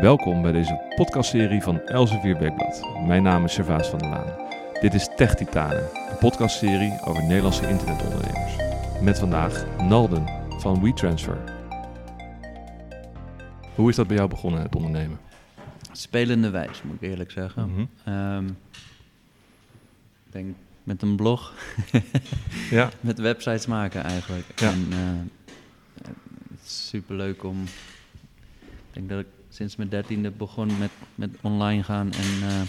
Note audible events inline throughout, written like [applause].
Welkom bij deze podcastserie van Elsevier Weekblad. Mijn naam is Servaas van der Laan. Dit is Tech Titanen, een podcastserie over Nederlandse internetondernemers. Met vandaag Nalden van WeTransfer. Hoe is dat bij jou begonnen, het ondernemen? Spelende wijs, moet ik eerlijk zeggen. Mhm. Ehm, ik denk met een blog, [laughs] Ja, met websites maken eigenlijk. Ja. En, eh, het is superleuk om... Ik denk dat ik sinds mijn dertiende begon met, met online gaan en eh,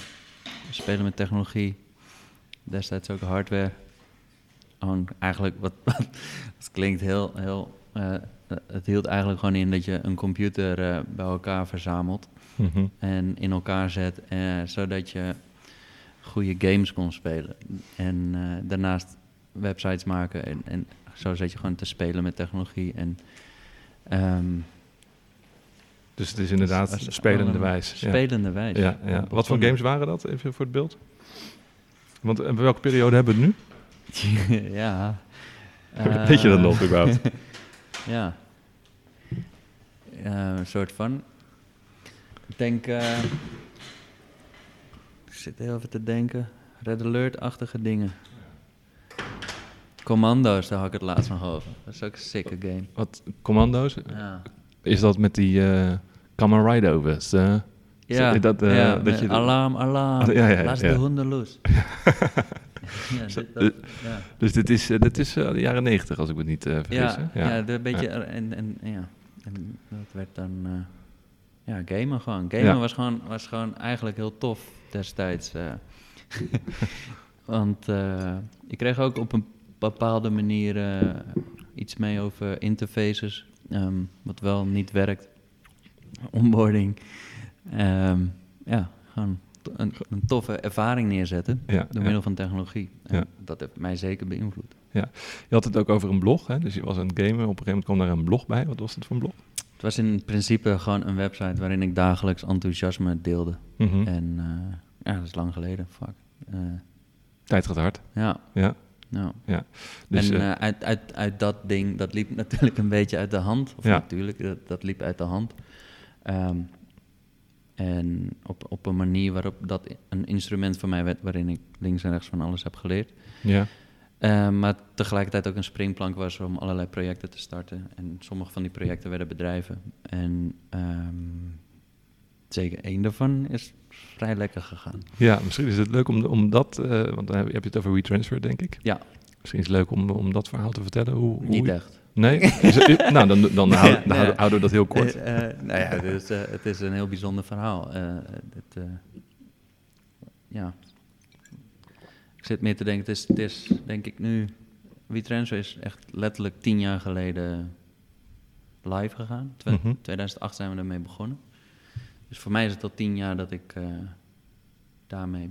spelen met technologie. Destijds ook hardware. Gewoon eigenlijk [laughs] wat... het klinkt heel... heel eh, het hield eigenlijk gewoon in dat je een computer eh, bij elkaar verzamelt Mhm. en in elkaar zet, zodat je goede games kon spelen. En daarnaast websites maken en, en zo zet je gewoon te spelen met technologie. En, ehm, dus het is inderdaad spelende wijs. Ja. Spelende wijs. Ja, ja. Wat voor games waren dat, even voor het beeld? Want eh, welke periode hebben we het nu? [laughs] ja. [laughs] Weet je dat Eh, nog überhaupt? [laughs] Ja. Ja, een soort van. Ik denk. eh, ik zit heel even te denken. Red Alert-achtige dingen. Commando's, daar had ik het laatst nog over. Dat is ook een sicke game. Wat, commando's? Ja. Is dat met die eh Kamen Rider-overs? eh? Ja, dat, eh, ja, dat je alarm, alarm. Ja, ja, Laat de honden los. [laughs] [laughs] dit- dat-. Dus dit is, dit is de jaren negentig, als ik me niet vergis. Ja, ja. de beetje, en, en, ja. en dat werd dan, ja, gamen gewoon. Gamen was, gewoon, was gewoon eigenlijk heel tof destijds. [laughs] Want ik kreeg ook op een bepaalde manier iets mee over interfaces, ehm, wat wel niet werkt. Onboarding. Ehm, ja, gewoon een, een toffe ervaring neerzetten Ja, door ja. middel van technologie. Ja. Dat heeft mij zeker beïnvloed. Je had het ook over een blog, hè? dus je was aan het gamen. Op een gegeven moment kwam daar een blog bij. Wat was dat voor een blog? Het was in principe gewoon een website waarin ik dagelijks enthousiasme deelde. Mhm. En eh, ja, dat is lang geleden, fuck. Eh, Tijd gaat hard. ja, Ja. Ja. Dus, en eh, eh, uit, uit, uit dat ding, dat liep [laughs] natuurlijk een beetje uit de hand. Of Ja. natuurlijk, dat, dat liep uit de hand. Ehm, en op, op een manier waarop dat een instrument voor mij werd, waarin ik links en rechts van alles heb geleerd. ja. Eh, maar tegelijkertijd ook een springplank was om allerlei projecten te starten. En sommige van die projecten werden bedrijven. En ehm, zeker één daarvan is vrij lekker gegaan. ja, misschien is het leuk om, om dat, eh, want dan heb je het over WeTransfer, denk ik. Ja. Misschien is het leuk om, om dat verhaal te vertellen. Hoe, hoe Niet echt. Nee? [laughs] Is het- is- nou, dan, dan, houden, we dat heel kort. Eh, nou ja, het is, het is een heel bijzonder verhaal. Het, ja. Ik zit meer te denken, het is, het is denk ik nu... WeTransfer is echt letterlijk tien jaar geleden live gegaan. Mhm. 2008 zijn we ermee begonnen. Dus voor mij is het al tien jaar dat ik eh, daarmee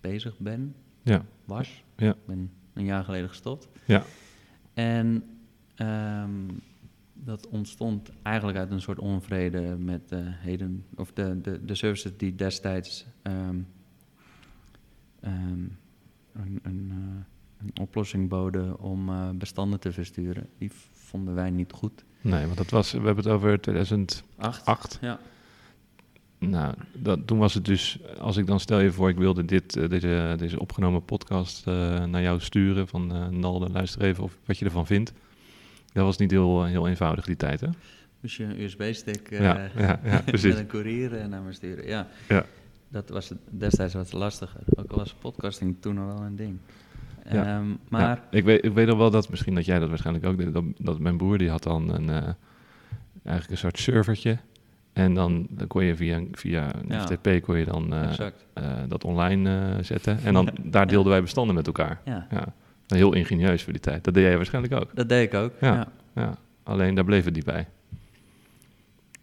bezig ben, Ja, was. Ja. Ik ben een jaar geleden gestopt. ja. En ehm, dat ontstond eigenlijk uit een soort onvrede met eh, heden, of de, de, de services die destijds ehm, een, een, eh, een oplossing boden om eh, bestanden te versturen. Die vonden wij niet goed. Nee, want dat was, we hebben het over 2008. Acht? Ja. Nou, dat, toen was het dus, als ik dan stel je voor, ik wilde dit, eh, deze, deze opgenomen podcast eh, naar jou sturen. Van Nalde, luister even of wat je ervan vindt. Dat was niet heel, heel eenvoudig die tijd, hè? Moest je een USB-stick Ja, ja, [laughs] met een courier naar me sturen. Ja. Ja. Dat was destijds wat lastiger. Ook al was podcasting toen al wel een ding. Ja. Ehm, maar Ja, ik, weet, ik weet nog wel dat, misschien dat jij dat waarschijnlijk ook deed, dat, dat mijn broer die had dan een, eh, eigenlijk een soort servertje. En dan, dan kon je via, een- via een. FTP kon je dan eh, eh, dat online zetten. En dan, [laughs] daar deelden wij bestanden met elkaar. Ja, Ja, heel ingenieus voor die tijd. Dat deed jij waarschijnlijk ook. dat deed ik ook. Ja. Alleen daar bleef het niet bij.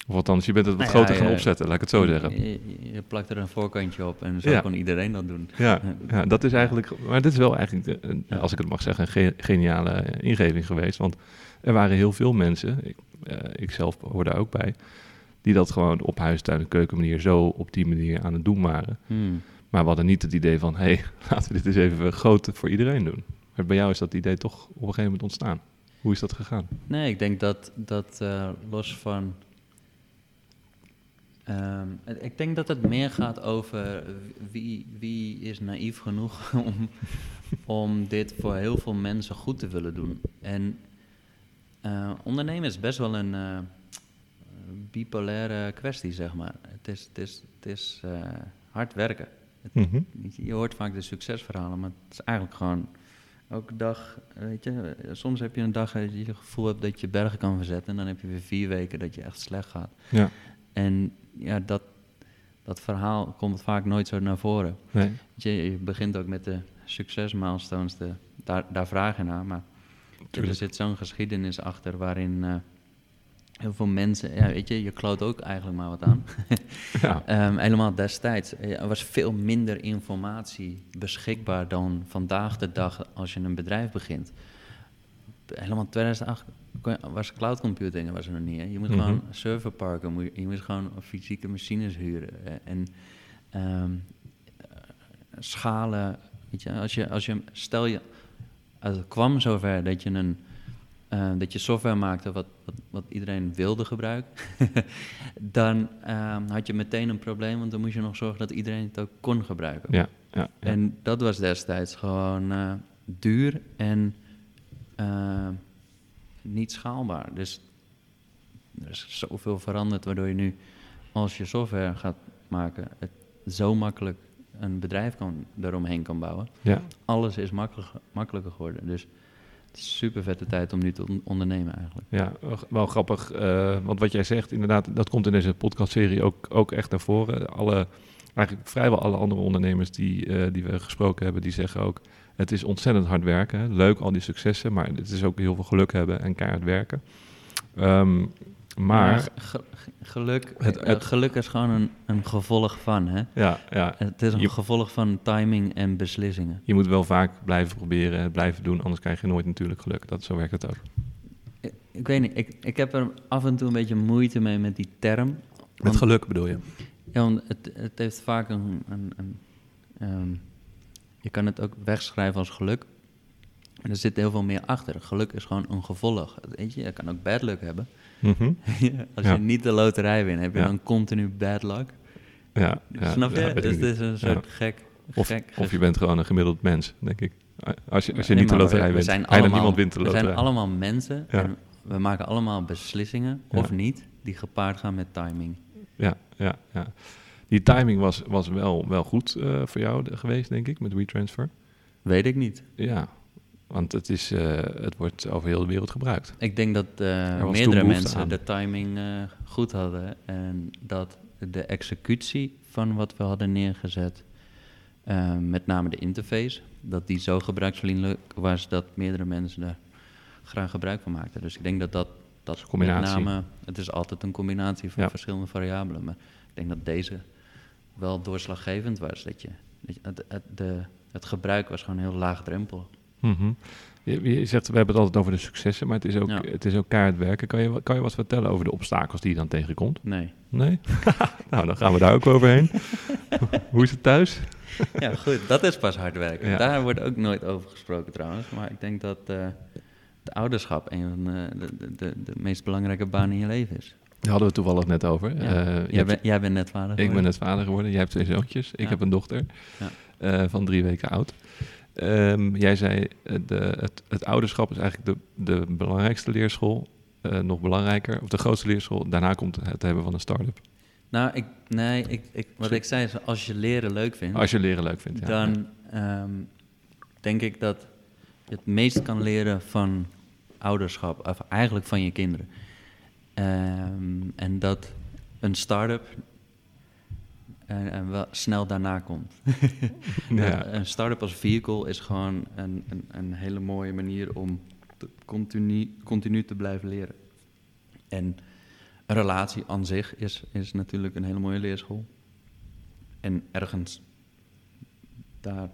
Of althans, je bent het wat Nou ja, groter gaan ja. opzetten, laat ik het zo zeggen. Je, plakt er een voorkantje op en zo Ja. kon iedereen dat doen. Ja, ja, dat is eigenlijk, maar dit is wel eigenlijk, de- als ik het mag zeggen, een ge- geniale ingeving geweest. Want er waren heel veel mensen, ik, eh, ik zelf hoor daar ook bij, die dat gewoon op huistuin- en keukenmanier zo op die manier aan het doen waren. Hmm. Maar we hadden niet het idee van, hé, hey, [laughs] laten we dit eens even groot voor iedereen doen. Maar bij jou is dat idee toch op een gegeven moment ontstaan. Hoe is dat gegaan? Nee, ik denk dat, dat eh, los van Ehm, ik denk dat het meer gaat over wie, wie is naïef genoeg [laughs] om, om dit voor heel veel mensen goed te willen doen. En uh, ondernemen is best wel een uh, bipolaire kwestie, zeg maar. Het is, het is, het is uh, hard werken. Het, Mhm. je, je hoort vaak de succesverhalen, maar het is eigenlijk gewoon elke dag, weet je, soms heb je een dag dat je het gevoel hebt dat je bergen kan verzetten en dan heb je weer vier weken dat je echt slecht gaat. Ja. En ja, dat, dat verhaal komt vaak nooit zo naar voren. Nee. Je, je begint ook met de succesmilestones, de, daar, daar vraag je naar, maar er zit zo'n geschiedenis achter waarin eh, heel veel mensen, ja, weet je, je kloot ook eigenlijk maar wat aan. [laughs] Ja. [laughs] Ehm, helemaal destijds. Eh, Er was veel minder informatie beschikbaar dan vandaag de dag als je een bedrijf begint. Helemaal 2008 kon je- was cloud computing was er nog niet. Hè. Je moet Mhm. gewoon serverparken, moet je, je moet gewoon fysieke machines huren. eh, En ehm, eh, schalen, weet je, als je, als je, stel je, als het kwam zover dat je een, eh, dat je software maakte wat, wat, wat iedereen wilde gebruiken, [laughs] dan ehm, had je meteen een probleem, want dan moest je nog zorgen dat iedereen het ook kon gebruiken. Ja. Ja. ja. En dat was destijds gewoon duur en eh, niet schaalbaar. Dus er is zoveel veranderd, waardoor je nu, als je software gaat maken, het zo makkelijk een bedrijf kan, eromheen kan bouwen. ja. Alles is makkelijker, makkelijker geworden. Dus het is super vette tijd om nu te on- ondernemen eigenlijk. Ja, wel- wel grappig. eh, want wat jij zegt, inderdaad, dat komt in deze podcastserie ook, ook echt naar voren. Alle, eigenlijk vrijwel alle andere ondernemers die, eh, die we gesproken hebben, die zeggen ook... het is ontzettend hard werken. hè. Leuk, al die successen, maar het is ook heel veel geluk hebben en keihard werken. Ehm, maar, ge- ge- geluk, Het- eh, het- geluk is gewoon een, een gevolg van. Hè? ja, ja, Het is een Je- gevolg van timing en beslissingen. je moet wel vaak blijven proberen, blijven doen, anders krijg je nooit natuurlijk geluk. Dat, zo werkt het ook. Ik, ik weet niet, ik, ik heb er af en toe een beetje moeite mee met die term. Met Want- geluk bedoel je? Ja, want het, het heeft vaak een... een, een ehm, je kan het ook wegschrijven als geluk. En er zit heel veel meer achter. Geluk is gewoon een gevolg. Weet je, je kan ook bad luck hebben. Mhm. [laughs] als Ja. je niet de loterij wint, heb je Ja. dan continu bad luck. Ja, ja, Snap je? dus het is een soort gek... Of, gek of je bent gewoon een gemiddeld mens, denk ik. Als je, als je Nee, niet de loterij we- we wint. allemaal- niemand wint de We loterij. zijn allemaal mensen en we maken allemaal beslissingen, of niet, die gepaard gaan met timing. Ja, ja, ja. Die timing was, was wel, wel goed eh, voor jou de- geweest, denk ik, met WeTransfer. Weet ik niet. Ja, want het, is, eh, het wordt over heel de wereld gebruikt. Ik denk dat eh, meerdere mensen aan. de timing goed hadden en dat de executie van wat we hadden neergezet, met name de interface, dat die zo gebruiksvriendelijk was dat meerdere mensen er graag gebruik van maakten. Dus ik denk dat dat, dat combinatie. met name, het is altijd een combinatie van Ja. verschillende variabelen, maar ik denk dat deze wel doorslaggevend was. Dat je, dat je- het, het, de, het gebruik was gewoon heel laagdrempelig. Mhm. je, je zegt, we hebben het altijd over de successen, maar het is ook, Ja. het is ook keihard werken. Kan je, kan je wat vertellen over de obstakels die je dan tegenkomt? Nee. Nee? [laughs] nou, dan gaan we daar ook overheen. [laughs] Hoe is het thuis? Ja, goed, dat is pas hard werken. Ja. Daar wordt ook nooit over gesproken trouwens. Maar ik denk dat eh het ouderschap een van eh, de, de, de, de meest belangrijke banen in je leven is. Daar hadden we het toevallig net over. Ja. Eh, jij, jij bent net vader Ik ben geworden. net vader geworden. Jij hebt twee zoontjes. Ik Ja. heb een dochter Ja. eh, van drie weken oud. Ehm, jij zei, eh, de, het, het ouderschap is eigenlijk de, de belangrijkste leerschool. Eh, nog belangrijker, of de grootste leerschool. Daarna komt het hebben van een start-up. Nou, ik, nee, ik, ik, wat ik zei is, als je leren leuk vindt, Als je leren leuk vindt. Ja. dan ehm, denk ik dat je het meest kan leren van ouderschap, of eigenlijk van je kinderen. Ehm, en dat een start-up en, en wel snel daarna komt. [laughs] Ja. Een start-up als vehicle is gewoon een, een, een hele mooie manier om te continu, continu te blijven leren. En een relatie aan zich is, is natuurlijk een hele mooie leerschool. En ergens daar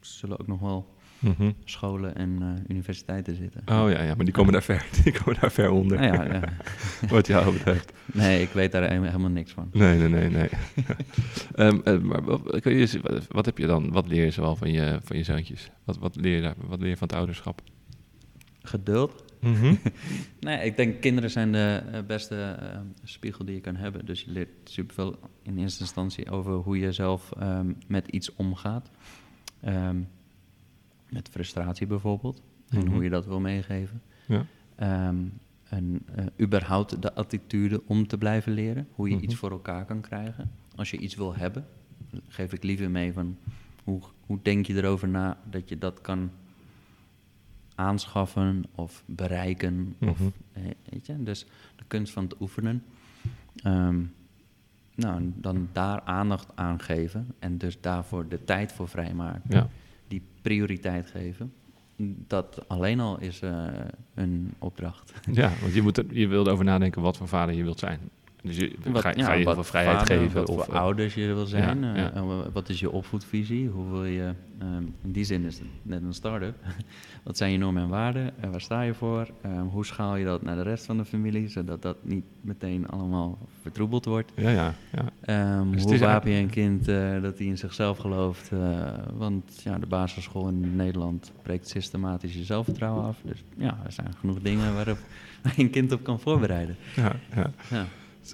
zullen ook nog wel Mhm. scholen en eh, universiteiten zitten. Oh ja, ja, maar die komen daar ver, [laughs] die komen daar ver onder. Ja, ja. Wat jou betreft. Nee, ik weet daar he- helemaal niks van. Nee, nee, nee, nee. [laughs] Ehm, eh, maar wat, kun je, eens- wat, heb je dan, wat leer je zoal van je, van je zoontjes? Wat, wat, leer je daar, wat leer je van het ouderschap? Geduld, Mhm. [laughs] Nee, ik denk kinderen zijn de eh, beste spiegel die je kan hebben. Dus je leert superveel in eerste instantie over hoe je zelf ehm, met iets omgaat. Ehm, met frustratie bijvoorbeeld. En Mhm. hoe je dat wil meegeven. Ja. Ehm, en eh, überhaupt de attitude om te blijven leren. Hoe je Mhm. iets voor elkaar kan krijgen. Als je iets wil hebben, geef ik liever mee van... Hoe, hoe denk je erover na dat je dat kan aanschaffen of bereiken? Of, Mhm. eh, weet je? Dus de kunst van het oefenen. Ehm, nou, dan daar aandacht aan geven. En dus daarvoor de tijd voor vrijmaken Ja. Die prioriteit geven. Dat alleen al is eh, een opdracht. ja, want je, moet er, je wil erover nadenken wat voor vader je wilt zijn. Dus je, Wat- ga, ja, ga je wat vrijheid vader, geven? Wat of, voor ouders je wil zijn. ja, eh, ja. wat is je opvoedvisie? Hoe wil je... ehm, in die zin is het net een start-up. [laughs] wat zijn je normen en waarden? En waar sta je voor? Ehm, hoe schaal je dat naar de rest van de familie? Zodat dat niet meteen allemaal vertroebeld wordt. ja, ja, ja. Ehm, Dus hoe wapen je een kind eh, dat hij in zichzelf gelooft? eh, want ja, de basisschool in Nederland breekt systematisch je zelfvertrouwen af. Dus ja, er zijn genoeg dingen waarop [laughs] je een kind op kan voorbereiden. ja, ja.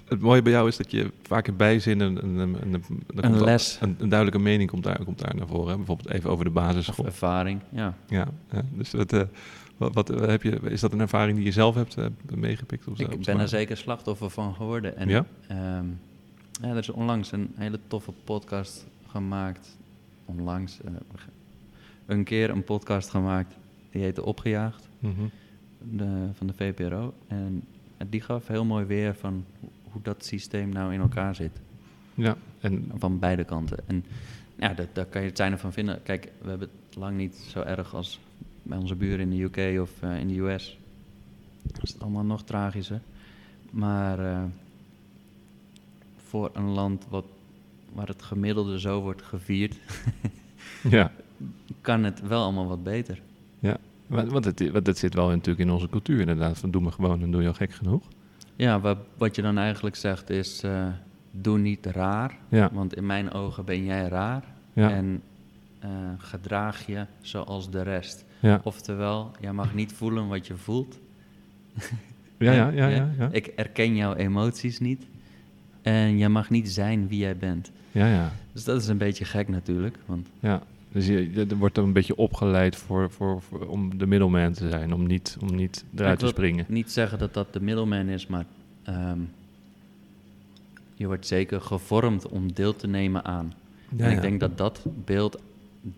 Het mooie bij jou is dat je vaak in bijzin een, een, een, een, les. Een, een duidelijke mening komt daar, komt daar naar voren. Hè? Bijvoorbeeld even over de basisschool. Ervaring, ja. Ja, dus wat, eh, wat, wat, eh, heb je, is dat een ervaring die je zelf hebt eh, meegepikt? Ik ben er zeker slachtoffer van geworden. En Ja? ehm, ja, er is onlangs een hele toffe podcast gemaakt. Onlangs, een keer een podcast gemaakt. Die heette Opgejaagd. Mhm. de, van de VPRO. En die gaf heel mooi weer van hoe dat systeem nou in elkaar zit. Ja, en Van beide kanten. En ja, dat, daar kan je het zijn van vinden. Kijk, we hebben het lang niet zo erg als bij onze buren in de UK of eh, in de US. Dat is het allemaal nog tragischer. Maar eh, voor een land wat, waar het gemiddelde zo wordt gevierd, [laughs] ja, kan het wel allemaal wat beter. want, want, het, want het zit wel natuurlijk in onze cultuur inderdaad. Van doe me gewoon en doe je al gek genoeg. Ja, wat, wat je dan eigenlijk zegt is, eh, doe niet raar. Ja, Want in mijn ogen ben jij raar. ja, En eh, gedraag je zoals de rest. ja, Oftewel, jij mag niet voelen wat je voelt. [laughs] ja, [laughs] ja, ja, ja, ja, Ik erken jouw emoties niet. En jij mag niet zijn wie jij bent. ja, ja, Dus dat is een beetje gek natuurlijk. Want ja. Dus je, je er wordt dan een beetje opgeleid voor, voor, voor, om de middelman te zijn, om niet, om niet eruit Ik te wil springen. niet zeggen dat dat de middelman is, maar ehm, je wordt zeker gevormd om deel te nemen aan. Ja, en ik ja. denk dat dat beeld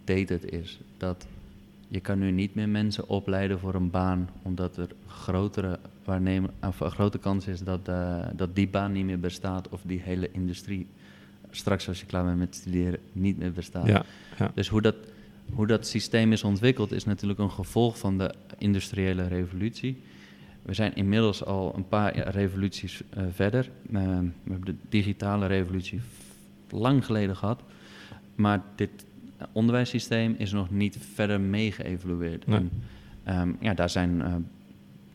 dated is. Dat je kan nu niet meer mensen opleiden voor een baan, omdat er grotere, waarnemen, of een grote kans is dat, eh, dat die baan niet meer bestaat of die hele industrie straks als je klaar bent met studeren niet meer bestaat. Ja, ja, Dus hoe dat, hoe dat systeem is ontwikkeld is natuurlijk een gevolg van de industriële revolutie. We zijn inmiddels al een paar revoluties eh, verder. Eh, we hebben de digitale revolutie lang geleden gehad. Maar dit onderwijssysteem is nog niet verder mee geëvolueerd. Nee. En, ehm, ja, daar zijn eh,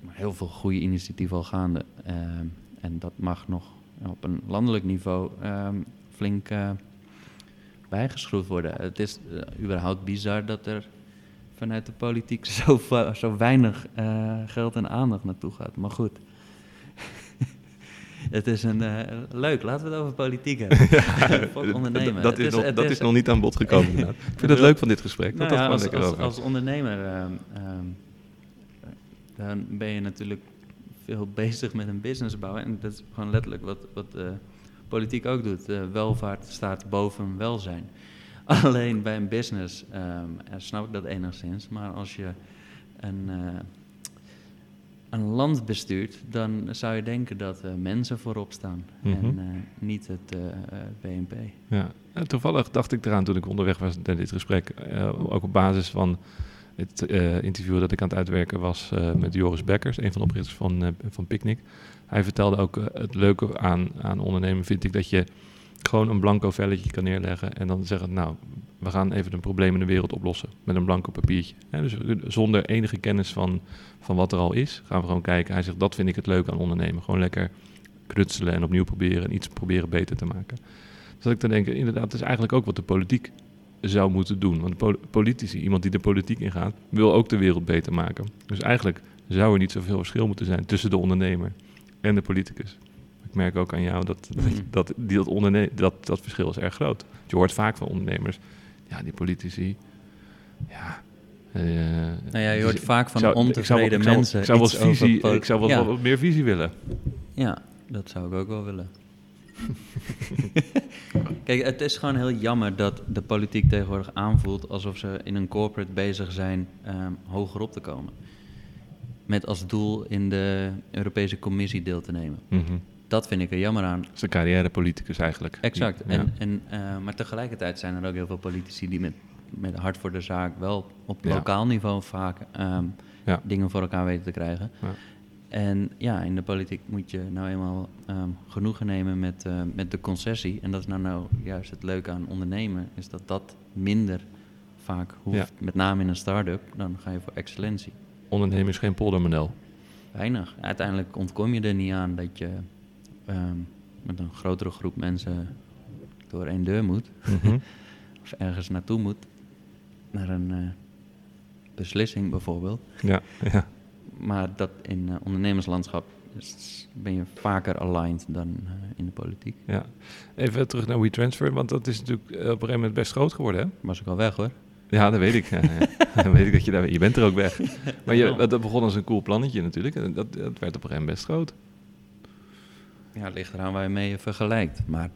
heel veel goede initiatieven al gaande. Ehm, en dat mag nog op een landelijk niveau ehm, flink eh, bijgeschroefd worden. Het is eh, überhaupt bizar dat er vanuit de politiek [laughs] zo, zo weinig eh, geld en aandacht naartoe gaat. Maar goed. [laughs] het is een... leuk, laten we het over politiek hebben. [laughs] Fuck ondernemen. Dat, is, nog, dat is nog niet aan bod gekomen. Ik vind het leuk van dit gesprek. nou dat ja, als, als, als ondernemer ehm, ehm, dan ben je natuurlijk veel bezig met een business bouwen. En dat is gewoon letterlijk wat, wat politiek ook doet. Welvaart staat boven welzijn. [laughs] Alleen bij een business eh, snap ik dat enigszins. Maar als je een, eh, een land bestuurt, dan zou je denken dat eh, mensen voorop staan. Mhm. En eh, niet het BNP. Ja. Toevallig dacht ik eraan toen ik onderweg was naar dit gesprek. ook op basis van het interview dat ik aan het uitwerken was met Joris Bekkers, een van de oprichters van, eh, van Picnic. Hij vertelde ook eh, het leuke aan, aan ondernemen vind ik dat je gewoon een blanco velletje kan neerleggen en dan zeggen, nou, we gaan even een probleem in de wereld oplossen met een blanco papiertje. Dus zonder enige kennis van, van wat er al is, gaan we gewoon kijken. Hij zegt, dat vind ik het leuke aan ondernemen. Gewoon lekker knutselen en opnieuw proberen en iets proberen beter te maken. Dus dat ik dan denk, inderdaad, het is eigenlijk ook wat de politiek zou moeten doen. Want politici, iemand die de politiek ingaat, wil ook de wereld beter maken. Dus eigenlijk zou er niet zoveel verschil moeten zijn tussen de ondernemer en de politicus. Ik merk ook aan jou dat dat, dat, die, dat, onderne- dat, dat verschil is erg groot. Je hoort vaak van ondernemers, ja, die politici, ja... eh, Nou ja, je hoort vaak van zou- ik zou- ontevreden ik zou- mensen. Ik zou wel visie, ik zou wel ja, meer visie willen. Ja, dat zou ik ook wel willen. [laughs] Kijk, het is gewoon heel jammer dat de politiek tegenwoordig aanvoelt alsof ze in een corporate bezig zijn ehm hoger op te komen. Met als doel in de Europese Commissie deel te nemen. Mhm. Dat vind ik er jammer aan. Dat is een carrièrepoliticus eigenlijk. Exact. Ja. En, en, eh, maar tegelijkertijd zijn er ook heel veel politici die met, met hart voor de zaak wel op Ja. lokaal niveau vaak ehm, Ja. dingen voor elkaar weten te krijgen. Ja. En ja, in de politiek moet je nou eenmaal ehm, genoegen nemen met, eh, met de concessie. En dat is nou, nou juist het leuke aan ondernemen, is dat dat minder vaak hoeft. Met name in een start-up, dan ga je voor excellentie. Ondernemen is geen poldermodel. Weinig. Uiteindelijk ontkom je er niet aan dat je ehm, met een grotere groep mensen door één deur moet. Mhm. [laughs] Of ergens naartoe moet. Naar een eh, beslissing bijvoorbeeld. ja, ja. Maar dat in eh, ondernemerslandschap is, ben je vaker aligned dan eh, in de politiek. Ja, even terug naar WeTransfer, want dat is natuurlijk op een gegeven moment best groot geworden, hè? Was ik al weg hoor. Ja, dat weet ik. Ja, [laughs] weet ik dat je daar... Je bent er ook weg. Maar je, dat begon als een cool plannetje natuurlijk. En dat, dat werd op een gegeven moment best groot. Ja, het ligt eraan waar je mee vergelijkt. Maar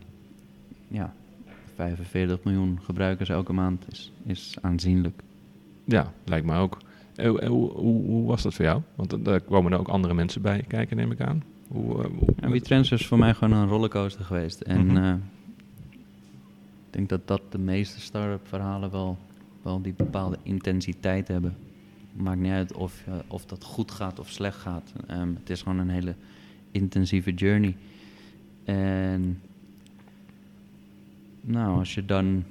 ja, 45 miljoen gebruikers elke maand is, is aanzienlijk. Ja, lijkt me ook. En hoe, hoe, hoe, was dat voor jou? Want daar kwamen er ook andere mensen bij kijken, neem ik aan. Hoe, WeTransfer is voor mij gewoon een rollercoaster geweest. En Mhm. eh, ik denk dat dat de meeste start-up verhalen wel, wel die bepaalde intensiteit hebben. Maakt niet uit of, eh, of dat goed gaat of slecht gaat. Ehm, het is gewoon een hele intensieve journey. En nou, als je dan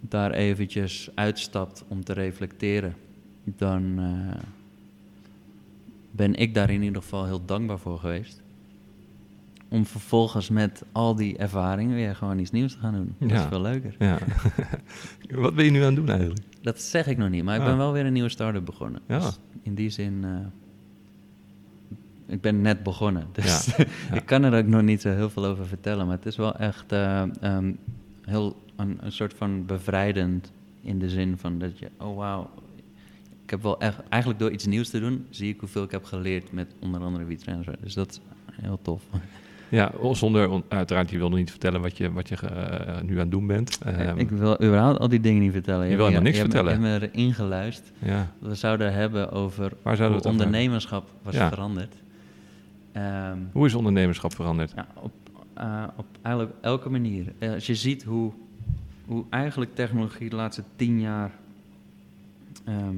daar eventjes uitstapt om te reflecteren, dan eh, ben ik daar in ieder geval heel dankbaar voor geweest. Om vervolgens met al die ervaringen weer gewoon iets nieuws te gaan doen. Dat Ja. is veel leuker. Ja. [laughs] Wat ben je nu aan het doen eigenlijk? Dat zeg ik nog niet, maar ik Ah. ben wel weer een nieuwe start-up begonnen. Ja. Dus in die zin, eh, ik ben net begonnen. [laughs] Dus [laughs] ik kan er ook nog niet zo heel veel over vertellen. Maar het is wel echt eh, ehm, heel een, een soort van bevrijdend in de zin van dat je, oh wauw. Ik heb wel echt, eigenlijk door iets nieuws te doen, zie ik hoeveel ik heb geleerd met onder andere WeTransfer. Dus dat is heel tof. Ja, zonder, on- uiteraard, je wilde niet vertellen wat je, wat je eh, nu aan het doen bent. Ehm, ik wil überhaupt al die dingen niet vertellen. Je wil helemaal niks je vertellen. Je hebt me erin geluisterd. ja. We zouden hebben over Waar zouden hoe hebben? ondernemerschap was Ja. veranderd. Ehm, Hoe is ondernemerschap veranderd? ja, op, eh, op eigenlijk elke manier. Eh, als je ziet hoe, hoe eigenlijk technologie de laatste tien jaar ehm,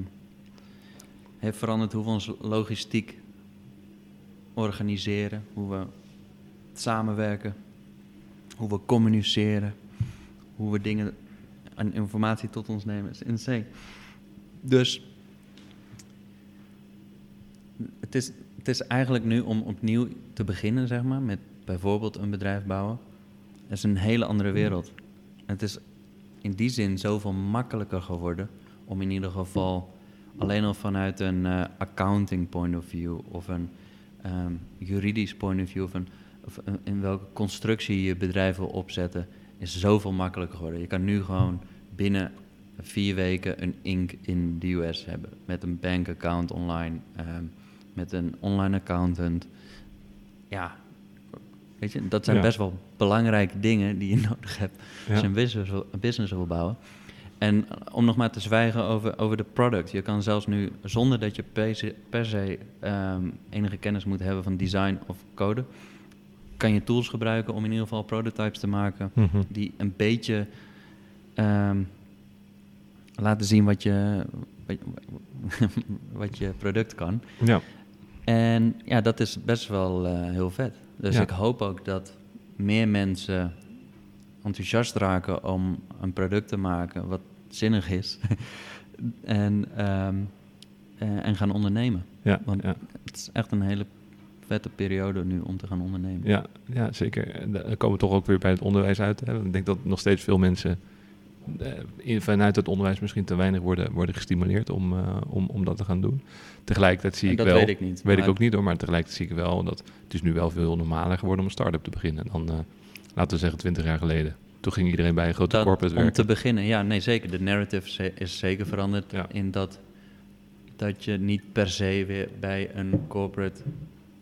heeft veranderd, hoe we onze logistiek organiseren, hoe we samenwerken, hoe we communiceren, hoe we dingen en informatie tot ons nemen, is insane. Dus het is, het is eigenlijk nu om opnieuw te beginnen, zeg maar, met bijvoorbeeld een bedrijf bouwen. Het is een hele andere wereld. Het is in die zin zoveel makkelijker geworden om in ieder geval alleen al vanuit een eh, accounting point of view of een ehm, juridisch point of view of, een, of een- in welke constructie je bedrijf wil opzetten, is zoveel makkelijker geworden. Je kan nu gewoon binnen vier weken een Inc. in de US hebben. Met een bankaccount online, ehm, met een online accountant. Ja, weet je, dat zijn Ja. best wel belangrijke dingen die je [laughs] nodig hebt als je een business, wil, een business wil bouwen. En om nog maar te zwijgen over, over de product. Je kan zelfs nu, zonder dat je per se, per se ehm, enige kennis moet hebben van design of code, kan je tools gebruiken om in ieder geval prototypes te maken Mhm. die een beetje ehm, laten zien wat je, wat, [laughs] wat je product kan. Ja, En ja, dat is best wel eh, heel vet. Dus Ja. ik hoop ook dat meer mensen enthousiast raken om een product te maken wat zinnig is. [laughs] en, ehm, eh, en gaan ondernemen. ja, Want ja. het is echt een hele vette periode nu om te gaan ondernemen. Ja, ja, zeker. En Dan komen we toch ook weer bij het onderwijs uit. Hè. Ik denk dat nog steeds veel mensen eh, in- vanuit het onderwijs misschien te weinig worden, worden gestimuleerd om, eh, om, om dat te gaan doen. Tegelijkertijd zie En ik dat wel, weet ik niet. weet ik ook niet hoor, maar tegelijkertijd zie ik wel dat het is nu wel veel normaler geworden om een start-up te beginnen dan, eh, laten we zeggen, 20 jaar geleden. Toen ging iedereen bij een grote dat- corporate om werken. te beginnen, ja, nee, zeker. De narrative is zeker veranderd Ja. in dat, dat je niet per se weer bij een corporate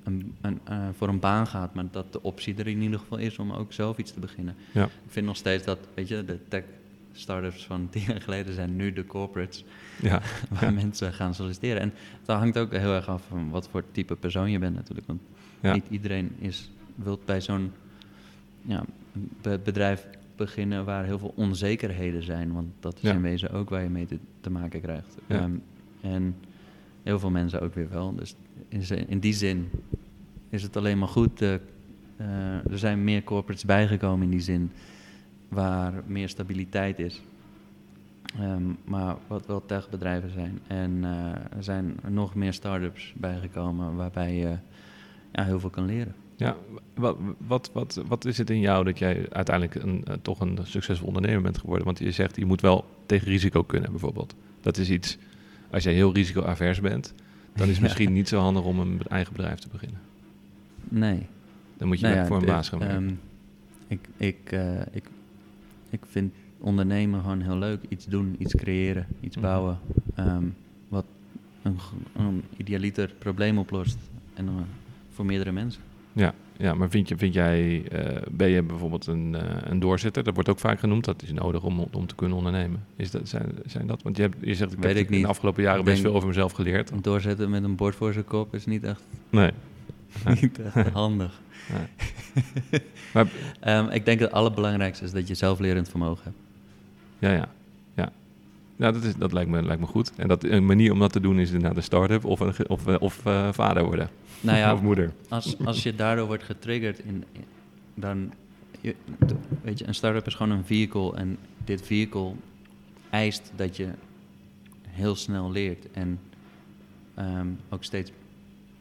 een, een, eh, voor een baan gaat, maar dat de optie er in ieder geval is om ook zelf iets te beginnen. Ja. Ik vind nog steeds dat, weet je, de tech startups van [laughs] tien jaar geleden zijn nu de corporates Ja, [laughs] waar Ja. mensen gaan solliciteren. En dat hangt ook heel erg af van wat voor type persoon je bent natuurlijk. Want niet iedereen is, wilt bij zo'n be- bedrijf beginnen waar heel veel onzekerheden zijn. Want dat is in wezen ook waar je mee te, te maken krijgt. Ehm, en heel veel mensen ook weer wel. Dus in die zin is het alleen maar goed. eh, eh, er zijn meer corporates bijgekomen in die zin waar meer stabiliteit is. Ehm, maar wat wel techbedrijven zijn. En eh, er zijn nog meer start-ups bijgekomen waarbij je ja, heel veel kan leren. Ja, wat, wat, wat, wat is het in jou dat jij uiteindelijk een, toch een succesvol ondernemer bent geworden? Want je zegt, je moet wel tegen risico kunnen bijvoorbeeld. Dat is iets, als jij heel risicoavers bent, dan is het [laughs] misschien niet zo handig om een eigen bedrijf te beginnen. Nee. Dan moet je Nou ja, voor een baas gaan werken. ehm, ik, ik, eh, ik, ik vind ondernemen gewoon heel leuk. Iets doen, iets creëren, iets Mhm. bouwen. ehm, wat een, idealiter probleem oplost. En dan voor meerdere mensen. Ja, ja, maar vind, je, vind jij, eh, ben je bijvoorbeeld een, eh, een doorzitter? Dat wordt ook vaak genoemd, dat is nodig om, om te kunnen ondernemen. Is dat, zijn, zijn dat? Want je, hebt, je zegt, ik Weet heb ik in niet. de afgelopen jaren Ik best veel over mezelf geleerd. Doorzetten met een bord voor zijn kop is niet echt, Nee. [laughs] Niet echt handig. [laughs] Maar- Ehm, ik denk dat het allerbelangrijkste is dat je zelflerend vermogen hebt. Ja, ja. ja. Nou, dat, is, dat lijkt, me, lijkt me goed. En dat, een manier om dat te doen is inderdaad een start-up of, een, of, eh, of eh, vader worden. Nou ja, [laughs] of moeder. als, als je daardoor wordt getriggerd, in, in- dan, je, weet je, een start-up is gewoon een vehicle en dit vehicle eist dat je heel snel leert en ehm, ook steeds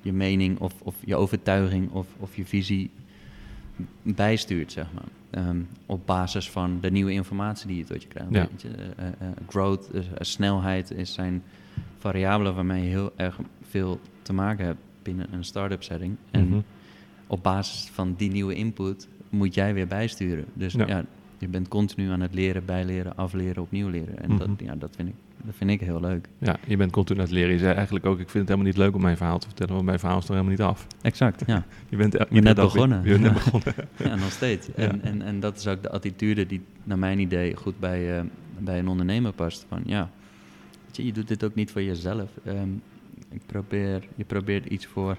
je mening of, of je overtuiging of, of je visie bijstuurt, zeg maar. Ehm, op basis van de nieuwe informatie die je tot je krijgt. Ja. Je, eh, eh, growth, eh, snelheid is zijn variabelen waarmee je heel erg veel te maken hebt binnen een start-up setting. En Mhm. op basis van die nieuwe input moet jij weer bijsturen. Dus Ja. ja, je bent continu aan het leren, bijleren, afleren, opnieuw leren. En dat, Mhm. ja, dat, vind ik, dat vind ik heel leuk. Ja, je bent continu aan het leren. Je zei eigenlijk ook, ik vind het helemaal niet leuk om mijn verhaal te vertellen, want mijn verhaal is nog helemaal niet af. Exact, ja. [laughs] Je bent, bent net begonnen. Je bent net [laughs] begonnen. ja nog steeds. Ja. En, en, en dat is ook de attitude die naar mijn idee goed bij, eh, bij een ondernemer past. Van ja, je, je doet dit ook niet voor jezelf. Ehm, ik probeer, je probeert iets voor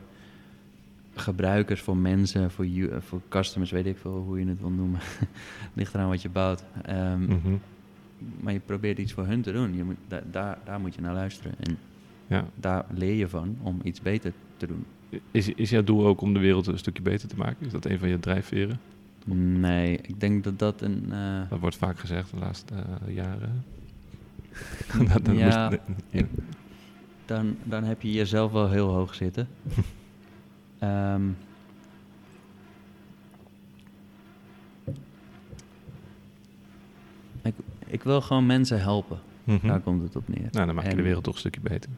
gebruikers, voor mensen, voor, you, voor customers, weet ik veel hoe je het wil noemen. [laughs] Ligt eraan wat je bouwt. Mhm. Maar je probeert iets voor hun te doen. Je moet, da- daar, daar moet je naar luisteren. En Ja. daar leer je van om iets beter te doen. Is, is jouw doel ook om de wereld een stukje beter te maken? Is dat een van je drijfveren? Nee, ik denk dat dat een... eh, Dat wordt vaak gezegd de laatste eh, jaren. [laughs] [laughs] Dat- dat Ja, moest- dan, dan heb je jezelf wel heel hoog zitten. [laughs] Ehm, ik, wil gewoon mensen helpen. Mhm. Daar komt het op neer. Nou, dan maak je de wereld toch een stukje beter.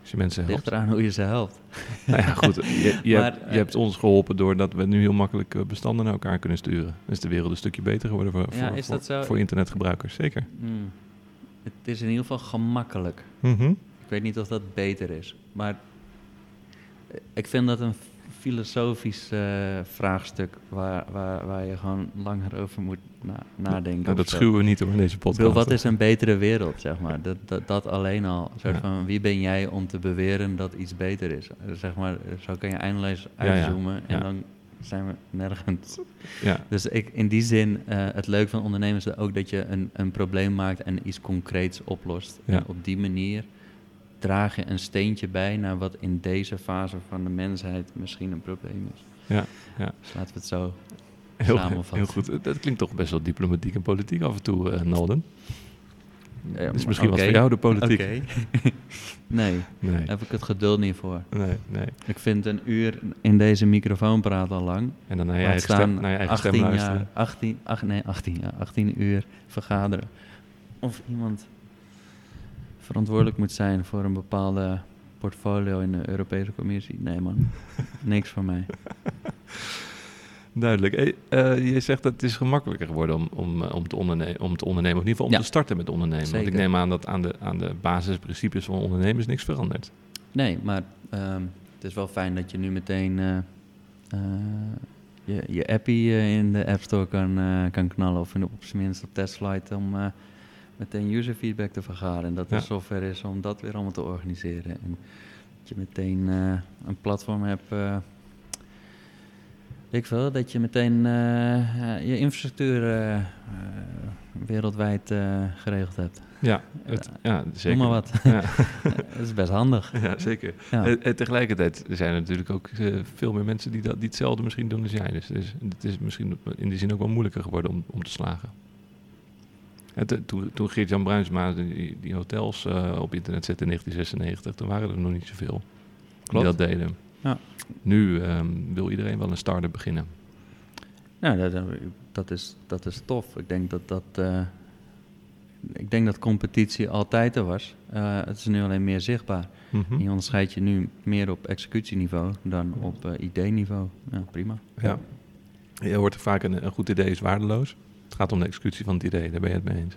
Als je mensen helpt. ligt eraan hoe je ze helpt. Nou ja, goed. Je, je, [laughs] Maar, hebt, je eh, hebt ons geholpen doordat we nu heel makkelijk eh, bestanden naar elkaar kunnen sturen. Dan is de wereld een stukje beter geworden voor, Ja, voor internetgebruikers. Zeker. Hmm. Het is in ieder geval gemakkelijk. Mhm. Ik weet niet of dat beter is. Maar eh, ik vind dat een filosofisch eh, vraagstuk waar, waar, waar je gewoon langer over moet na- nadenken. Nou, dat schuwen we niet hoor in deze podcast. bedoel, wat is een betere wereld, zeg maar? Dat, dat, dat alleen al. Soort Ja. van, wie ben jij om te beweren dat iets beter is? Zeg maar, zo kan je eindeloos Ja, ja. uitzoomen en dan zijn we nergens. Ja, Dus ik, in die zin, eh, het leuke van ondernemen is ook dat je een, een probleem maakt en iets concreets oplost. Ja. En op die manier draag je een steentje bij naar wat in deze fase van de mensheid misschien een probleem is. ja, ja. Dus laten we het zo Heel, samenvatten. heel goed. Dat klinkt toch best wel diplomatiek en politiek af en toe, eh Nalden. Ja, Dat is misschien oké. wat voor jou de politiek. Oké. [laughs] nee, Nee, daar heb ik het geduld niet voor. nee, nee. Ik vind een uur in deze microfoon praten al lang. En dan naar je eigen stem, staan naar je eigen stem 18 luisteren. jaar, 18, ach, nee, 18, ja, 18 uur vergaderen. of iemand verantwoordelijk moet zijn voor een bepaalde portfolio in de Europese Commissie. Nee man, [laughs] niks voor mij. Duidelijk. Hey, eh, je zegt dat het is gemakkelijker geworden om, om, eh, om, te, onderne om te ondernemen. Of in ieder geval om Ja. te starten met ondernemen. Want ik neem aan dat aan de, aan de basisprincipes van ondernemen is niks veranderd. Nee, maar ehm, het is wel fijn dat je nu meteen eh, je, je appie in de App Store kan, kan knallen. Of in, op zijn minst op testflight om meteen user feedback te vergaren. En dat er Ja. software is om dat weer allemaal te organiseren. En dat je meteen eh, een platform hebt. eh, ik veel, dat je meteen eh, je infrastructuur wereldwijd geregeld hebt. Ja, het, ja zeker. Noem maar wat. Ja, [laughs] dat is best handig. ja zeker. Ja. Eh, tegelijkertijd zijn er natuurlijk ook veel meer mensen die, dat, die hetzelfde misschien doen als jij. Dus het is, het is misschien in die zin ook wel moeilijker geworden om, om te slagen. Eh, toen, toen Geert-Jan Bruinsma die, die hotels eh, op internet zette in 1996, toen waren er nog niet zoveel Klopt. die dat deden. Ja. Nu ehm, wil iedereen wel een start-up beginnen. Nou, dat, dat- dat, is, dat is tof. Ik denk dat dat. eh, ik denk dat competitie altijd er was. Eh, het is nu alleen meer zichtbaar. Mhm. Je onderscheidt je nu meer op executieniveau dan op eh idee-niveau. Ja, prima. Ja. Je hoort er vaak een, een goed idee is waardeloos. Het gaat om de executie van het idee, daar ben je het mee eens.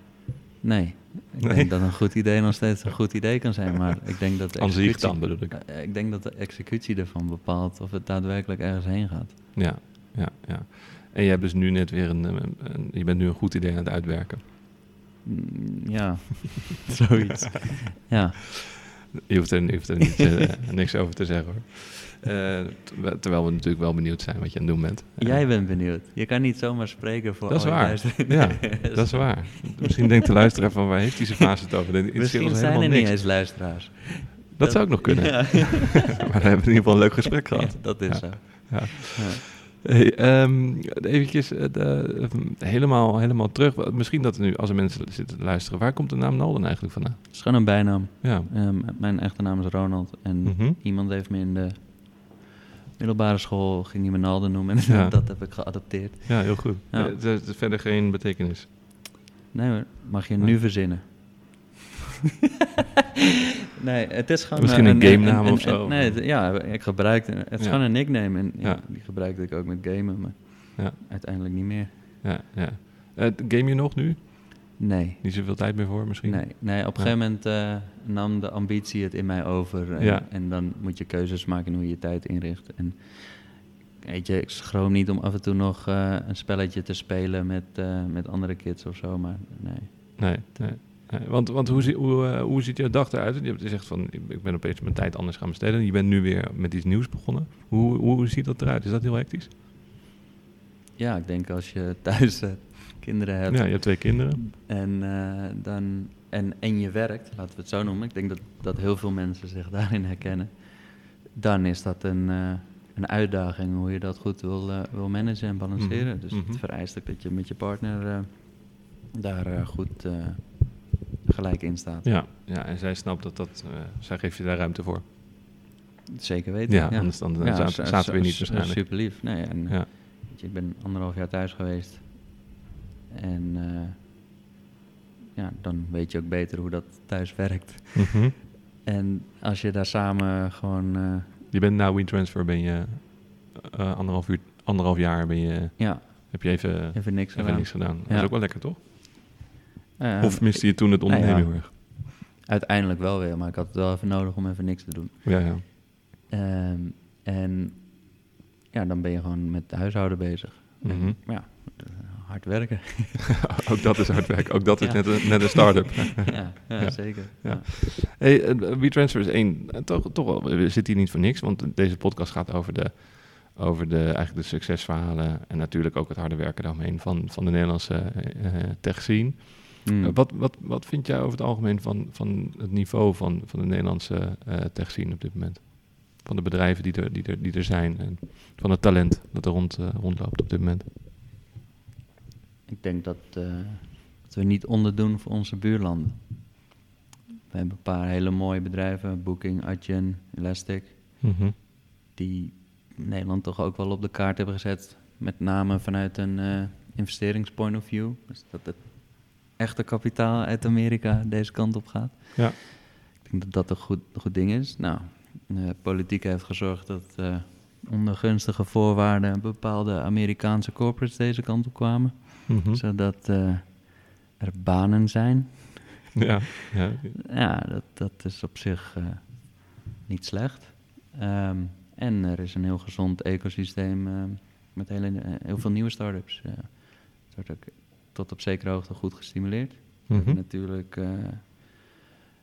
Nee, ik Nee? denk dat een goed idee nog steeds een [laughs] goed idee kan zijn. Maar ik denk dat de executie, dan bedoel ik. Eh, ik denk dat de executie ervan bepaalt of het daadwerkelijk ergens heen gaat. Ja, ja, ja. En je hebt dus nu net weer een, een- een- je bent nu een goed idee aan het uitwerken. Mm, Ja, [laughs] zoiets. Ja. Je hoeft er, je hoeft er niet, eh, [laughs] niks over te zeggen hoor. Eh, terwijl- we natuurlijk wel benieuwd zijn wat je aan het doen bent. Eh, Jij bent benieuwd. Je kan niet zomaar spreken voor Dat is waar. Ja, [laughs] dat is waar. Misschien denkt de luisteraar van waar heeft die zijn fase het over? Misschien zijn er helemaal niet niks. eens luisteraars. Dat zou ook nog kunnen. Ja, [laughs] maar we hebben in ieder geval een leuk gesprek gehad. Ja, dat is Ja. zo. Hey, ehm, eventjes eh, de- eh, helemaal, helemaal terug. Misschien dat er nu, als er mensen zitten te luisteren, waar komt de naam Nalden eigenlijk vandaan? Het is gewoon een bijnaam. Ja. Ehm, mijn echte naam is Ronald. En Mhm. iemand heeft me in de middelbare school, ging die me Nalden noemen. En [laughs] Ja. dat heb ik geadopteerd. ja, heel goed. Ja. Eh, Er is verder geen betekenis. Nee hoor, mag je nu verzinnen. [laughs] nee, het is gewoon... Misschien eh, een gamenaam of zo. nee, het- ja, ik gebruikte... Het is Ja. gewoon een nickname. En ja, die gebruikte ik ook met gamen, maar Ja. uiteindelijk niet meer. Ja, ja. Eh, game je nog nu? Nee. Niet zoveel tijd meer voor misschien? Nee, nee, op een gegeven moment eh, nam de ambitie het in mij over. En, en dan moet je keuzes maken hoe je je tijd inricht. En weet je, ik schroom niet om af en toe nog een spelletje te spelen met, met andere kids of zo, maar nee. Nee, nee. Want, want hoe, hoe, eh, hoe ziet jouw dag eruit? Je hebt gezegd van, ik ben opeens mijn tijd anders gaan besteden. Je bent nu weer met iets nieuws begonnen. Hoe, hoe ziet dat eruit? Is dat heel hectisch? Ja, ik denk als je thuis eh, kinderen hebt Ja, je hebt twee kinderen. en, eh, dan, en, en je werkt, laten we het zo noemen. Ik denk dat, dat heel veel mensen zich daarin herkennen. Dan is dat een, een uitdaging hoe je dat goed wil, wil managen en balanceren. Mhm, Dus mhm. het vereist ook dat je met je partner daar goed gelijk in staat. Ja, ja, en zij snapt dat dat, eh, zij geeft je daar ruimte voor. Zeker weten. Ja, anders dan, zaten- zaten we niet waarschijnlijk. Super lief. Nee, en, Ja. weet je, ik ben anderhalf jaar thuis geweest. En eh, ja, dan weet je ook beter hoe dat thuis werkt. Mhm. [laughs] En als je daar samen gewoon, eh, Je bent na WeTransfer ben je anderhalf, uur, anderhalf jaar ben je, ja, heb je even, even niks even gedaan. niks gedaan. Dat Ja. is ook wel lekker, toch? Eh, of miste je toen het ondernemen ja. heel erg? Uiteindelijk wel weer, maar ik had het wel even nodig om even niks te doen. Ja, ja. Ehm, en ja, dan ben je gewoon met de huishouden bezig. En, Mhm. ja, hard werken. [laughs] ook dat is hard werk. Ook dat is Ja. net, een, net een start-up. [laughs] ja, ja, Ja. zeker. Ja. Hey, eh, WeTransfer is één, eh, toch, toch wel, we zitten hier niet voor niks, want deze podcast gaat over de, over de, eigenlijk de succesverhalen en natuurlijk ook het harde werken daaromheen van, van de Nederlandse eh, tech scene. Mm. Eh, wat, wat, wat vind jij over het algemeen van, van het niveau van, van de Nederlandse eh tech scene op dit moment? Van de bedrijven die er, die er, die er zijn en van het talent dat er rond, eh, rondloopt op dit moment. Ik denk dat, eh, dat we niet onderdoen voor onze buurlanden. We hebben een paar hele mooie bedrijven, Booking, Adyen, Elastic, Mhm. die Nederland toch ook wel op de kaart hebben gezet. Met name vanuit een eh, investeringspoint of view. Dus dat het echte kapitaal uit Amerika deze kant op gaat. Ja. Ik denk dat dat een goed, goed ding is. Nou, de politiek heeft gezorgd dat eh, onder gunstige voorwaarden bepaalde Amerikaanse corporates deze kant op kwamen. Mhm. Zodat eh, er banen zijn. Ja, ja. [laughs] Ja, dat, dat is op zich eh, niet slecht. Ehm, en er is een heel gezond ecosysteem met hele, eh, heel veel nieuwe start-ups. eh. wordt ook tot op zekere hoogte goed gestimuleerd. We hebben Mhm. natuurlijk eh,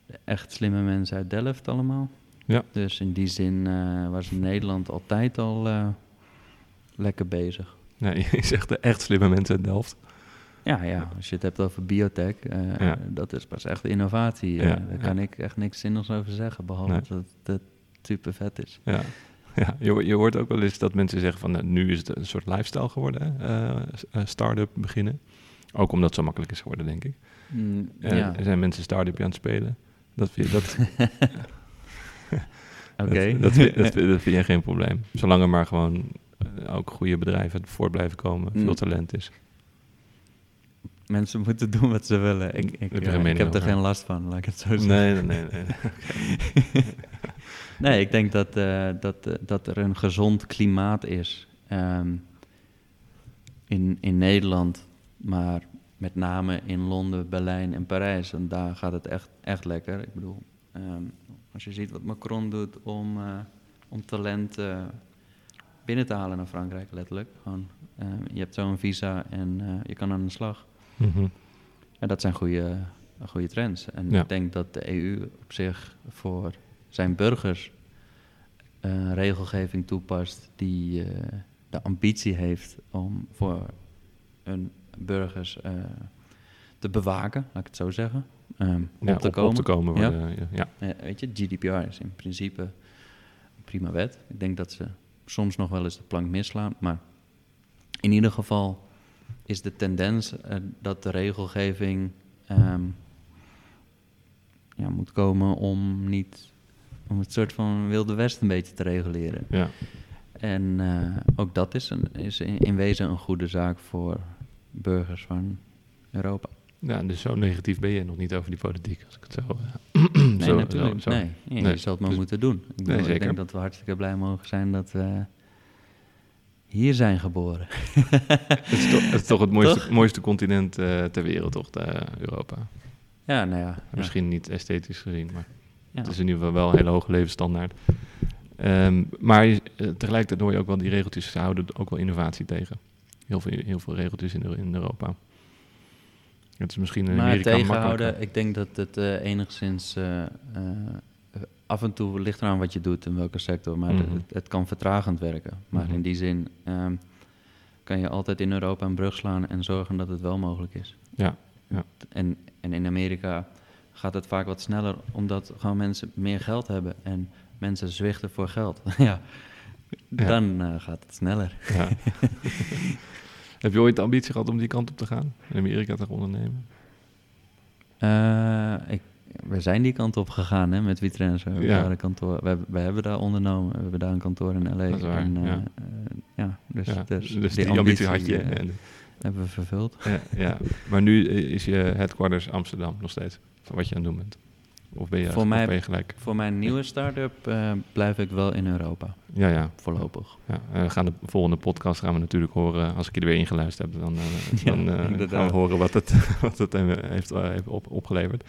de echt slimme mensen uit Delft allemaal. Ja. Dus in die zin eh, was Nederland altijd al eh, lekker bezig. Nee, [laughs] je zegt de echt slimme mensen uit Delft. Ja, ja, als je het hebt over biotech, Ja. dat is pas echt innovatie. Ja, daar kan ik echt niks zinnigs over zeggen, behalve Nee. dat het super vet is. Ja, ja je, je hoort ook wel eens dat mensen zeggen van nou, nu is het een soort lifestyle geworden, hè? start-up beginnen. Ook omdat het zo makkelijk is geworden, denk ik. Mm, Eh, ja, Er zijn mensen start-upje aan het spelen. Dat vind je, dat, [laughs] [laughs] oké. dat, dat, dat, vind- dat vind je geen probleem. Zolang er maar gewoon eh, ook goede bedrijven voort blijven komen, veel Mm. talent is. Mensen moeten doen wat ze willen. Ik, ik, heb je eh, geen ik mening heb er over? geen last van, laat ik het zo zeggen. Nee, nee, nee. [laughs] nee. Nee, ik denk dat, dat, dat er een gezond klimaat is ehm, in, in Nederland, maar met name in Londen, Berlijn en Parijs. En daar gaat het echt, echt lekker. Ik bedoel, ehm, als je ziet wat Macron doet om, eh, om talent eh, binnen te halen naar Frankrijk, letterlijk. Gewoon, eh, je hebt zo'n visa en eh, je kan aan de slag. Mhm. En dat zijn goede, goede trends. En Ja. ik denk dat de EU op zich voor zijn burgers regelgeving toepast die de ambitie heeft om voor hun burgers eh, te bewaken, laat ik het zo zeggen. Ja, op te komen. Op te komen Ja. worden, ja. ja. Eh, weet je, GDPR is in principe een prima wet. Ik denk dat ze soms nog wel eens de plank misslaan, maar in ieder geval is de tendens eh, dat de regelgeving ehm, ja, moet komen om niet om het soort van wilde west een beetje te reguleren. ja. En ook dat is, een, is in, in wezen een goede zaak voor burgers van Europa. Ja, dus zo negatief ben je nog niet over die politiek, als ik het zo... eh, [clears throat] Nee, zo- natuurlijk. zo- zo- Nee, je zal het maar dus- moeten doen. Ik, bedoel, ik zeker. denk dat we hartstikke blij mogen zijn dat we hier zijn geboren. [laughs] Het is toch het, is toch het [laughs] mooiste, Toch? mooiste continent eh, ter wereld, toch, Europa. Ja, nou ja. ja. Misschien niet esthetisch gezien, maar Ja. het is in ieder geval wel een hele hoge levensstandaard. Ehm, maar je- eh, tegelijkertijd hoor je ook wel die regeltjes, ze houden ook wel innovatie tegen. Heel veel, heel veel regeltjes in, in Europa. Het is misschien in maar tegenhouden, makkelijker. ik denk dat het eh, enigszins eh, eh, af en toe ligt eraan wat je doet in welke sector, maar Mhm. het, het kan vertragend werken. Maar Mhm. in die zin ehm, kan je altijd in Europa een brug slaan en zorgen dat het wel mogelijk is. Ja, ja. En, en in Amerika gaat het vaak wat sneller, omdat gewoon mensen meer geld hebben en mensen zwichten voor geld. [laughs] Ja. Dan eh, gaat het sneller. [laughs] Heb je ooit de ambitie gehad om die kant op te gaan? In Amerika te gaan ondernemen? Eh, ik, we zijn die kant op gegaan hè, met Vitrenzo. We, hebben Ja. kantoor, we, hebben, we hebben daar ondernomen. We hebben daar een kantoor in L.A. Dat is waar, en, eh, ja. ja, dus, ja, dus, dus die, ambitie had je. En- hebben we vervuld. ja, ja. Maar nu is je headquarters Amsterdam nog steeds, van wat je aan het doen bent. Of ben je, Voor mij- ben je gelijk? Voor mijn nieuwe start-up eh, blijf ik wel in Europa, Ja, ja. voorlopig. ja. Eh, we gaan de volgende podcast gaan we natuurlijk horen, als ik je er weer ingeluisterd heb, dan, eh, [laughs] Ja, dan eh, gaan we horen wat het, [laughs] wat het eh, heeft, eh, heeft op, opgeleverd.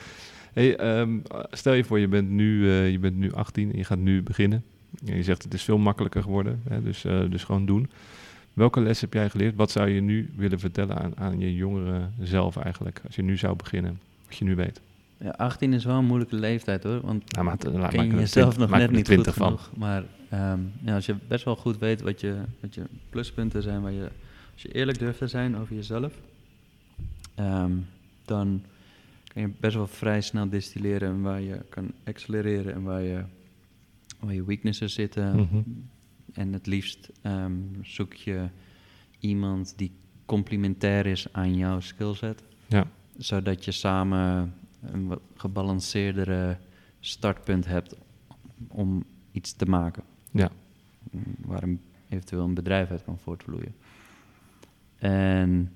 Hey, ehm, stel je voor, je bent, nu, eh, je bent nu 18 en je gaat nu beginnen. En je zegt het is veel makkelijker geworden, hè, dus, eh, dus gewoon doen. Welke les heb jij geleerd? Wat zou je nu willen vertellen aan, aan je jongere zelf eigenlijk, als je nu zou beginnen, wat je nu weet? Ja, 18 is wel een moeilijke leeftijd hoor, want Nou, er- maak ken je jezelf nog net niet goed 20 van. genoeg. Maar ehm, ja, als je best wel goed weet wat je, wat je pluspunten zijn, waar je, als je eerlijk durft te zijn over jezelf, ehm, dan kan je best wel vrij snel distilleren en waar je kan accelereren en waar je, waar je weaknesses zitten. Mhm. En het liefst ehm, zoek je iemand die complementair is aan jouw skillset Ja, zodat je samen een wat gebalanceerdere startpunt hebt om iets te maken. ja, Waar een, eventueel een bedrijf uit kan voortvloeien. En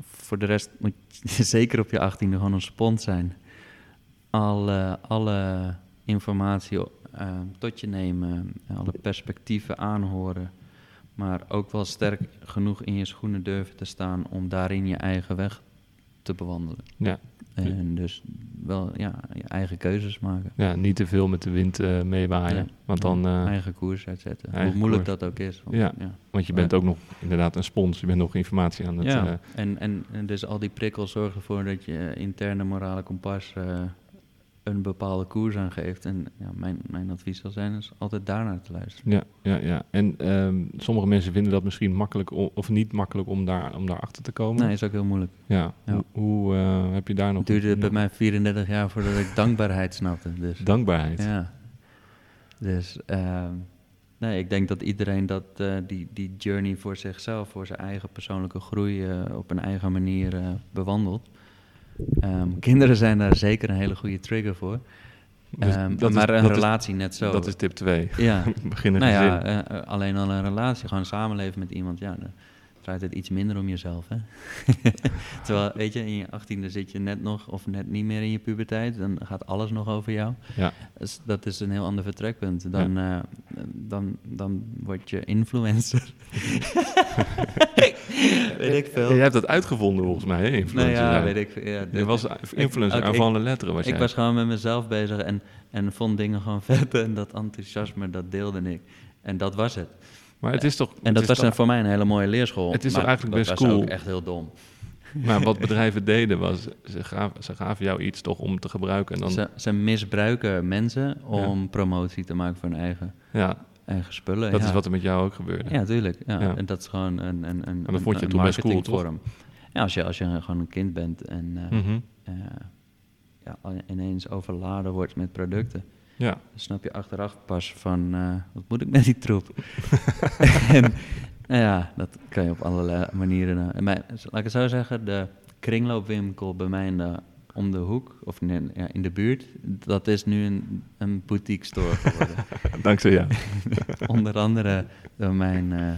voor de rest moet je [laughs] zeker op je achttiende gewoon een spons zijn. Alle, alle informatie eh, tot je nemen, alle perspectieven aanhoren. Maar ook wel sterk genoeg in je schoenen durven te staan om daarin je eigen weg te bewandelen. Ja. En dus wel ja, je eigen keuzes maken. Ja, niet te veel met de wind uh, meewaaien. Ja. Want dan... eh, eigen koers uitzetten. eigen Hoe moeilijk koers. dat ook is. Want, Ja. Want je bent ook nog inderdaad een spons. Je bent nog informatie aan het... ja. eh, en, en, en dus al die prikkels zorgen ervoor dat je interne morale kompas een bepaalde koers aangeeft. En ja, mijn, mijn advies zal zijn is altijd daarnaar te luisteren. ja, ja, ja. En ehm, sommige mensen vinden dat misschien makkelijk o- of niet makkelijk om daar, om daar achter te komen. Nee, is ook heel moeilijk. Ja. Ja. Hoe, hoe eh, heb je daar nog... Het duurde bij mij 34 jaar voordat ik dankbaarheid snapte. Dus, Dankbaarheid. ja. Dus ehm, nee, ik denk dat iedereen dat, eh, die, die journey voor zichzelf, voor zijn eigen persoonlijke groei eh, op een eigen manier bewandelt. Ehm, kinderen zijn daar zeker een hele goede trigger voor. Dus Ehm, dat is- maar een is- relatie net zo. Dat is tip 2. ja, [laughs] Begin een nou ja, eh, alleen al een relatie, gewoon samenleven met iemand, ja, het iets minder om jezelf, hè. [laughs] Terwijl, weet je, in je achttiende zit je net nog, of net niet meer in je puberteit, dan gaat alles nog over jou. Ja. Dus dat is een heel ander vertrekpunt. Dan, eh, dan, dan word je influencer. [laughs] weet ik veel. Jij hebt dat uitgevonden volgens mij, hè? Nou Influencer ja, zijn. weet ik veel. Ja, Je was influencer ik- avant de lettre, was ik jij. was gewoon met mezelf bezig en, en vond dingen gewoon [laughs] vet en dat enthousiasme, dat deelde ik. En dat was het. Maar het is toch... En dat was dan voor mij een hele mooie leerschool. Het is maar toch eigenlijk dat best was cool? ook echt heel dom. [laughs] Maar wat [laughs] bedrijven deden was, ze gaven, ze gaven jou iets toch om te gebruiken. En dan, Ze, ze misbruiken mensen om promotie te maken voor hun eigen, ja, eigen spullen. dat ja. is wat er met jou ook gebeurde. Ja, tuurlijk. Ja. En dat is gewoon een, een, een, dat vond je een toen best cool, toch? Ja, als je, als je gewoon een kind bent en eh, Mhm. eh, ja, ineens overladen wordt met producten, ja. dan snap je achteraf pas van, eh, wat moet ik met die troep? [laughs] en nou ja, dat kan je op allerlei manieren. eh, en bij, laat ik het zo zeggen, de kringloopwinkel bij mij in de, om de hoek, of nee, ja, in de buurt, dat is nu een, een boutique store geworden. [laughs] Dankzij jou. [laughs] Onder andere door mijn, eh,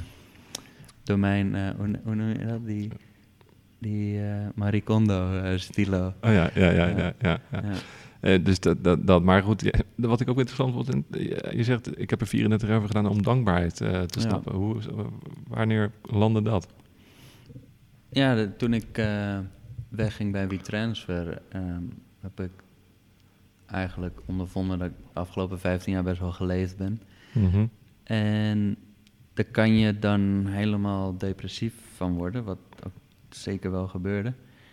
door mijn eh, hoe, hoe noem je dat? Die, die eh Marie Kondo eh, stilo. Oh ja, ja, ja, ja. Ja. ja, ja. Eh, dus dat, dat, dat, maar goed, wat ik ook interessant vond, in- je zegt, ik heb er 34 jaar over gedaan om dankbaarheid eh, te Ja. snappen. Hoe, wanneer landde dat? Ja, de- toen ik eh, wegging bij WeTransfer, ehm heb ik eigenlijk ondervonden dat ik de afgelopen 15 jaar best wel geleefd ben. Mhm. En daar kan je dan helemaal depressief van worden, wat ook zeker wel gebeurde.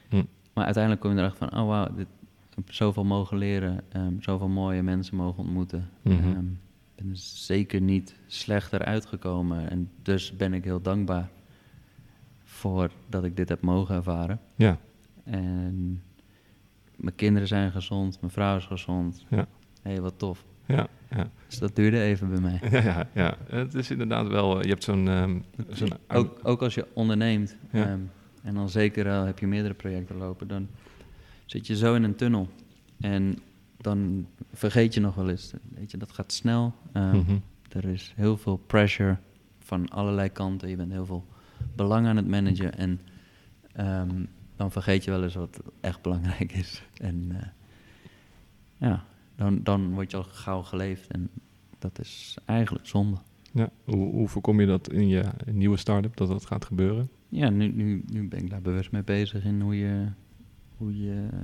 Hm. Maar uiteindelijk kom je erachter van, oh wauw, dit, heb zoveel mogen leren, ehm, zoveel mooie mensen mogen ontmoeten. Ik ben er zeker niet slechter uitgekomen en dus ben ik heel dankbaar voor dat ik dit heb mogen ervaren. Ja, En mijn kinderen zijn gezond, mijn vrouw is gezond. Ja. Hé, hey, wat tof. ja, ja. Dus dat duurde even bij mij. Ja, ja, ja. Het is inderdaad wel, eh, je hebt zo'n... zo'n Ook, ook als je onderneemt, Ja. en dan zeker heb je meerdere projecten lopen, dan zit je zo in een tunnel. En dan vergeet je nog wel eens, weet je, dat gaat snel. Ehm, Mhm. Er is heel veel pressure van allerlei kanten. Je bent heel veel belang aan het managen. En ehm, dan vergeet je wel eens wat echt belangrijk is. En eh, ja, dan, dan word je al gauw geleefd. En dat is eigenlijk zonde. Ja, hoe, hoe voorkom je dat in je nieuwe start-up, dat dat gaat gebeuren? Ja, nu, nu, nu ben ik daar bewust mee bezig in hoe je, hoe je eh,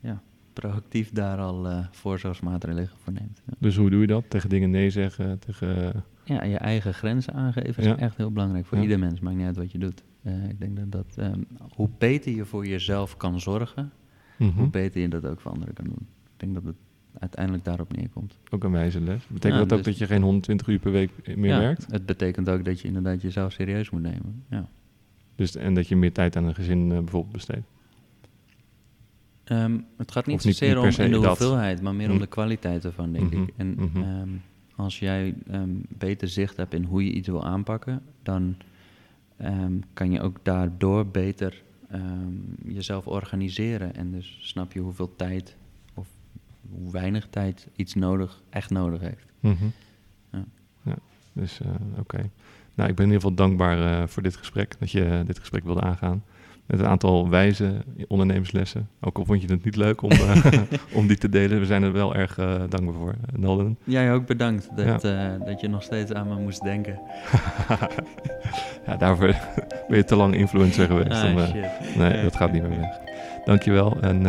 ja, proactief daar al eh voorzorgsmaatregelen voor neemt. Ja. Dus hoe doe je dat? Tegen dingen nee zeggen, tegen... Ja, je eigen grenzen aangeven is Ja. echt heel belangrijk voor Ja. ieder mens. Maakt niet uit wat je doet. Eh, ik denk dat, dat ehm, hoe beter je voor jezelf kan zorgen, Mhm. hoe beter je dat ook voor anderen kan doen. Ik denk dat het uiteindelijk daarop neerkomt. Ook een wijze les. Betekent dat ook dus- dat je geen 120 uur per week meer ja, werkt? Het betekent ook dat je inderdaad jezelf serieus moet nemen. Ja. Dus, en dat je meer tijd aan een gezin bijvoorbeeld besteedt? Ehm, het gaat niet zozeer niet om in de dat. hoeveelheid, maar meer om Hm. de kwaliteit ervan, denk Mhm, ik. En mhm. ehm, als jij ehm, beter zicht hebt in hoe je iets wil aanpakken, dan kan je ook daardoor beter jezelf organiseren. En dus snap je hoeveel tijd of hoe weinig tijd iets nodig, echt nodig heeft. Mhm. Ja. Ja, dus eh, oké. Nou, ik ben in ieder geval dankbaar eh, voor dit gesprek, dat je dit gesprek wilde aangaan. Met een aantal wijze ondernemerslessen. Ook al vond je het niet leuk om, eh, [laughs] om die te delen. We zijn er wel erg uh, dankbaar voor, Nalden. Jij ook bedankt dat, ja. dat je nog steeds aan me moest denken. [laughs] ja, daarvoor ben je te lang influencer geweest. Ah, om. Nee, dat gaat niet meer weg. Dankjewel. En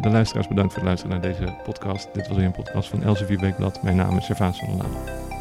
de luisteraars bedankt voor het luisteren naar deze podcast. Dit was weer een podcast van Elsevier Weekblad. Mijn naam is Servaas van der Laan.